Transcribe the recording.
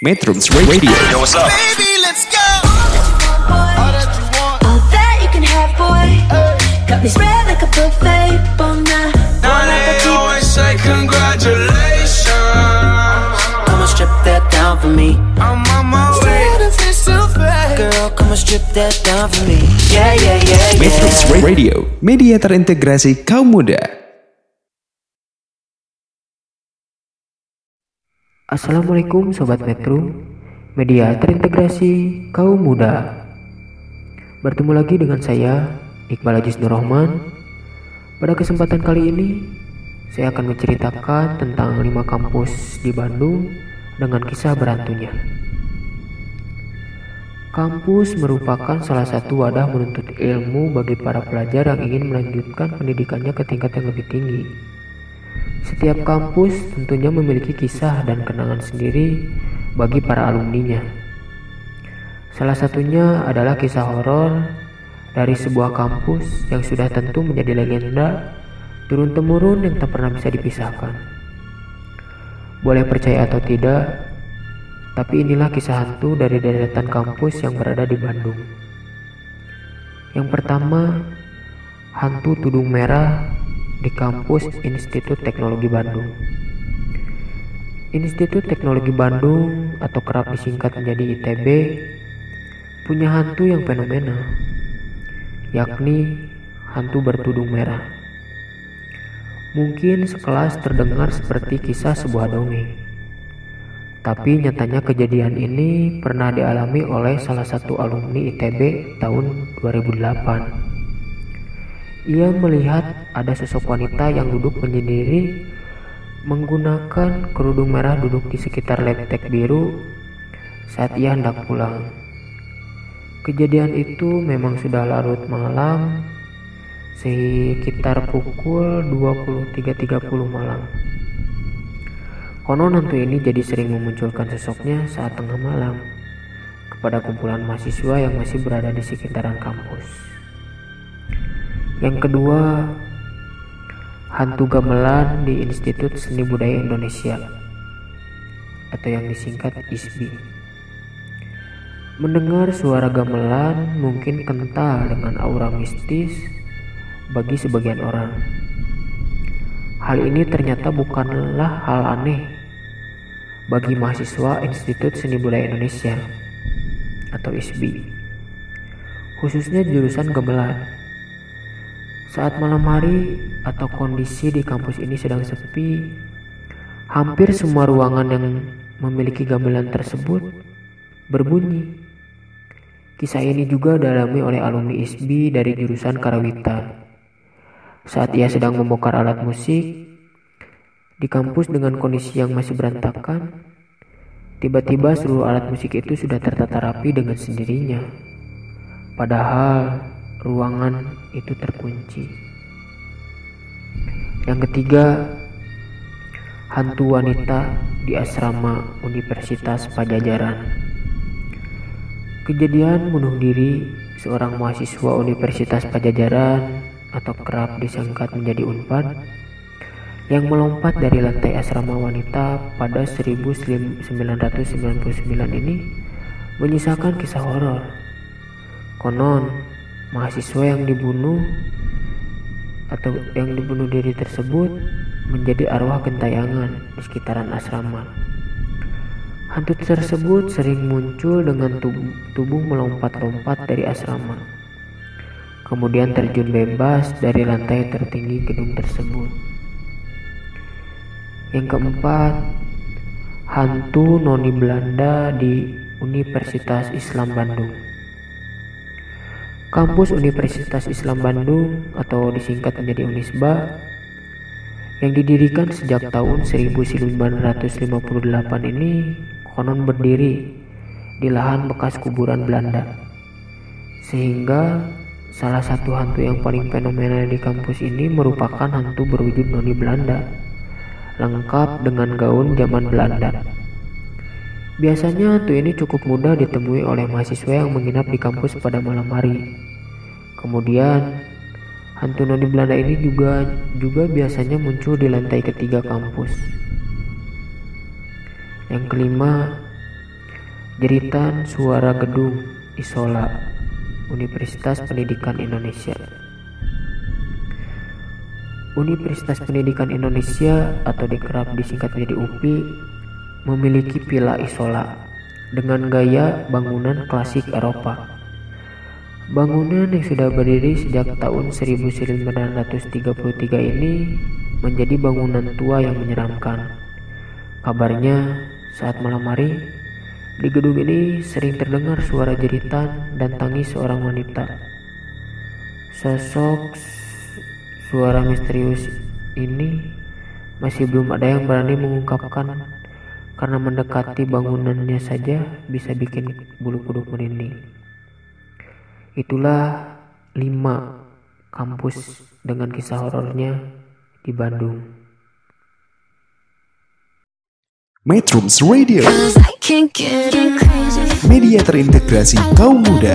Metrums Radio Yo, what's up? Baby, let's go. All that you want. All that you can have, boy. Got me spread like a buffet, bon nah. Now they always say congratulations. Come and strip that down for me. I'm on my way. Still fake. Girl, come and strip that down for me. Yeah, yeah, yeah, Metrums yeah. Radio Media terintegrasi kaum muda Assalamualaikum Sobat Metro Media terintegrasi kaum muda. Bertemu lagi dengan saya Iqbal Aziz Nur Rahman. Pada kesempatan kali ini Saya akan menceritakan tentang lima kampus di Bandung Dengan kisah berantunya. Kampus merupakan salah satu wadah menuntut ilmu bagi para pelajar yang ingin melanjutkan pendidikannya ke tingkat yang lebih tinggi setiap kampus tentunya memiliki kisah dan kenangan sendiri bagi para alumninya. Salah satunya adalah kisah horor dari sebuah kampus yang sudah tentu menjadi legenda turun-temurun yang tak pernah bisa dipisahkan. Boleh percaya atau tidak, tapi inilah kisah hantu dari deretan kampus yang berada di Bandung. Yang pertama, hantu tudung merah di kampus Institut Teknologi Bandung. Institut Teknologi Bandung atau kerap disingkat menjadi ITB punya hantu yang fenomena, yakni hantu bertudung merah. Mungkin sekelas terdengar seperti kisah sebuah dongeng. Tapi nyatanya kejadian ini pernah dialami oleh salah satu alumni ITB tahun 2008. Ia melihat ada sosok wanita yang duduk menyendiri menggunakan kerudung merah duduk di sekitar letek biru saat ia hendak pulang. Kejadian itu memang sudah larut malam sekitar pukul 23.30 malam. Konon hantu ini jadi sering memunculkan sosoknya saat tengah malam kepada kumpulan mahasiswa yang masih berada di sekitaran kampus. Yang kedua, hantu gamelan di Institut Seni Budaya Indonesia atau yang disingkat ISBI. Mendengar suara gamelan mungkin kental dengan aura mistis bagi sebagian orang. Hal ini ternyata bukanlah hal aneh bagi mahasiswa Institut Seni Budaya Indonesia atau ISBI, khususnya jurusan gamelan. Saat malam hari atau kondisi di kampus ini sedang sepi, hampir semua ruangan yang memiliki gamelan tersebut berbunyi. Kisah ini juga dialami oleh alumni ISBI dari jurusan Karawitan. Saat ia sedang membongkar alat musik di kampus dengan kondisi yang masih berantakan, tiba-tiba seluruh alat musik itu sudah tertata rapi dengan sendirinya. Padahal ruangan itu terkunci. Yang ketiga, hantu wanita di asrama Universitas Pajajaran. Kejadian bunuh diri seorang mahasiswa Universitas Pajajaran atau kerap disangkat menjadi Unpad yang melompat dari lantai asrama wanita pada 1999 ini menyisakan kisah horor. Konon, mahasiswa yang dibunuh atau yang dibunuh diri tersebut menjadi arwah gentayangan di sekitaran asrama. Hantu tersebut sering muncul dengan tubuh, melompat-lompat dari asrama. Kemudian terjun bebas dari lantai tertinggi gedung tersebut. Yang keempat, hantu noni Belanda di Universitas Islam Bandung. Kampus Universitas Islam Bandung atau disingkat menjadi Unisba yang didirikan sejak tahun 1958 ini konon berdiri di lahan bekas kuburan Belanda. Sehingga salah satu hantu yang paling fenomenal di kampus ini merupakan hantu berwujud noni Belanda lengkap dengan gaun zaman Belanda. Biasanya hantu ini cukup mudah ditemui oleh mahasiswa yang menginap di kampus pada malam hari. Kemudian, hantu noni Belanda ini juga juga biasanya muncul di lantai ketiga kampus. Yang kelima, Jeritan suara gedung Isola Universitas Pendidikan Indonesia Universitas Pendidikan Indonesia atau dikerap disingkat menjadi UPI memiliki villa Isola dengan gaya bangunan klasik Eropa. Bangunan yang sudah berdiri sejak tahun 1933 ini menjadi bangunan tua yang menyeramkan. Kabarnya saat malam hari di gedung ini sering terdengar suara jeritan dan tangis seorang wanita. Sosok suara misterius ini masih belum ada yang berani mengungkapkan karena mendekati bangunannya saja bisa bikin bulu kuduk merinding. Itulah lima kampus dengan kisah horornya di Bandung. Metrums Radio, media terintegrasi kaum muda.